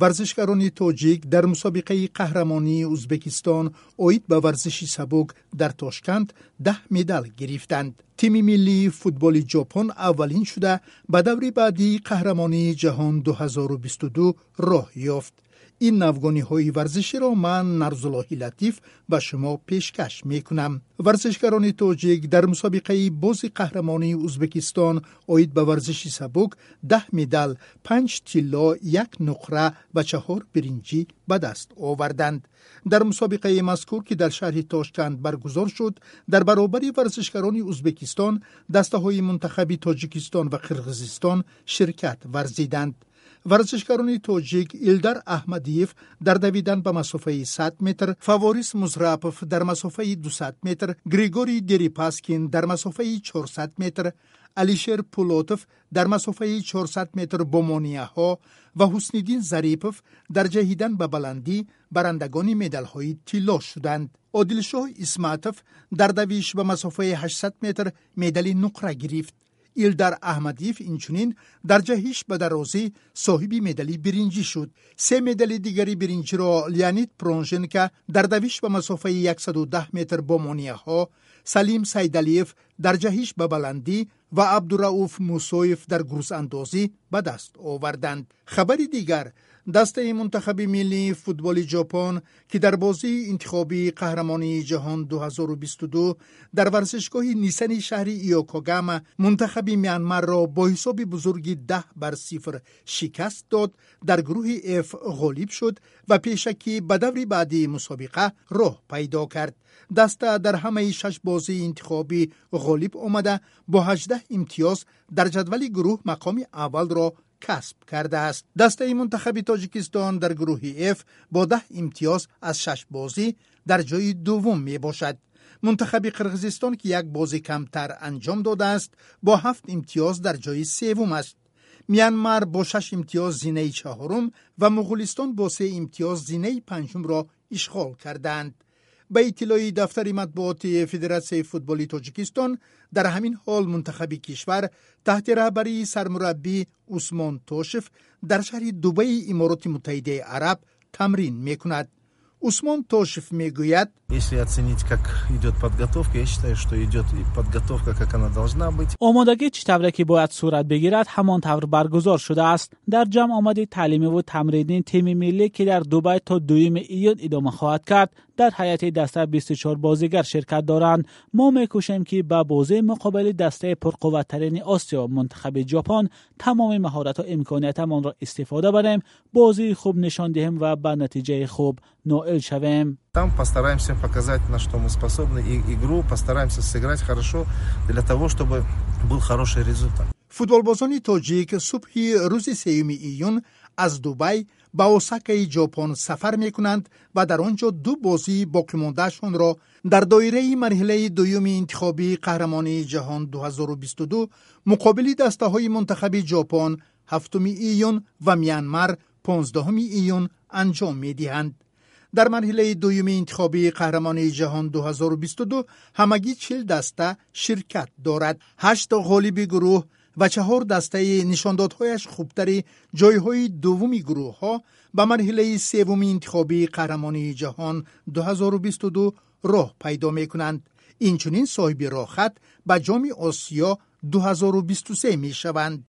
варзишгарони тоҷик дар мусобиқаи қаҳрамонии ӯзбекистон оид ба варзиши сабук дар тошканд даҳ медал гирифтанд. Тими миллии футболи ҷопон аввалин шуда ба даври баъдии қаҳрамонии ҷаҳон 2022 роҳ ёфт. این نوگانی های ورزشی را من نرزاللهی لطیف به شما پیشکش می کنم. ورزشکاران توجیک در مسابقه باز قهرمانی ازبکستان آید به ورزش سبک ده مدال، پنج طلا، یک نقره و چهار برینجی به دست آوردند. در مسابقه مذکور که در شهر تاشکند برگزار شد در برابر ورزشکاران ازبکستان دسته های منتخبی تاجیکستان و قرغیزستان شرکت ورزیدند ورزشکاران تاجیک ایلدر احمدیف در دویدن به مسافه 100 متر، فاوریس مزراپف در مسافه 200 متر، گریگوری دریپاسکین در مسافه 400 متر، الیشر پولوتف در مسافه 400 متر بومونیا ها و حسنیدین زریپف در جهیدن به بلندی برندگان مدال های تیلا شدند. عادلشاه اسماتف در دویش به مسافه 800 متر مدال نقره گرفت. ایلدر احمدیف اینچونین در جهیش به درازی صاحب مدلی برینجی شد سه مدلی دیگری برینجی را لیانید پرونژن در دویش به مسافه 110 متر با ها سلیم سیدلیف در جهیش به بلندی و عبدالرعوف موسویف در گروز اندازی به دست آوردند. خبری дастаи мунтахаби миллии футболи ҷопон ки дар бозии интихобии қаҳрамонии ҷаҳон 2022 дар варзишгоҳи нисани шаҳри иокогама мунтахаби мянмарро бо ҳисоби бузурги 10 бар сифр шикаст дод дар гурӯҳи ф ғолиб шуд ва пешакӣ ба даври баъдии мусобиқа роҳ пайдо кард. Даста дар ҳамаи шаш бозии интихобӣ ғолиб омада бо 18 имтиёз дар ҷадвали гурӯҳ мақоми аввалро کسب کرده است. دسته منتخب تاجیکستان در گروه F با ده امتیاز از شش بازی در جای دوم می باشد. منتخب قرغیزستان که یک بازی کمتر انجام داده است با هفت امتیاز در جای سوم است. میانمار با شش امتیاز زینه چهارم و مغولستان با سه امتیاز زینه پنجم را اشغال کردند. ба иттилои дафтари матбуоти федератсияи футболи тоҷикистон дар ҳамин ҳол мунтахаби кишвар таҳти раҳбарии сармураббӣ усмон тошев дар шаҳри дубаи имороти муттаҳидаи араб тамрин мекунад. Усмон тошев мегӯяд آمادگی چه تبرکی باید صورت بگیرد همان طور برگزار شده است در جمع آمدی تعلیم و تمرین تیم ملی که در دوبای تا دویم ایون ادامه خواهد کرد در حیات دسته 24 بازیگر شرکت دارند ما میکوشیم که با بازی مقابل دسته پرقوتترین آسیا منتخب ژاپن تمام مهارت و امکاناتمان را استفاده بریم بازی خوب نشان دهیم و با نتیجه خوب نائل شویم там постараемся показать, на что мы способны, и игру постараемся сыграть хорошо для того, чтобы был хороший результат. футболбозони тоҷик субҳи рӯзи сеюми июн аз дубай ба осакаи ҷопон сафар мекунанд ва дар он ҷо ду бозии боқимондаашонро дар доираи марҳилаи дуюми интихобии қаҳрамонии ҷаҳон 2022 муқобили дастаҳои мунтахаби ҷопон 7 июн ва миянмар 15 июн анҷом медиҳанд در مرحله دوم انتخابی قهرمانی جهان 2022 همگی چل دسته شرکت دارد. هشت غالب گروه و چهار دسته نشاندادهایش خوبتری جایهای دومی گروه ها به مرحله سوم انتخابی قهرمانی جهان 2022 راه پیدا می کنند. این چنین صاحب راحت به جام آسیا 2023 می شوند.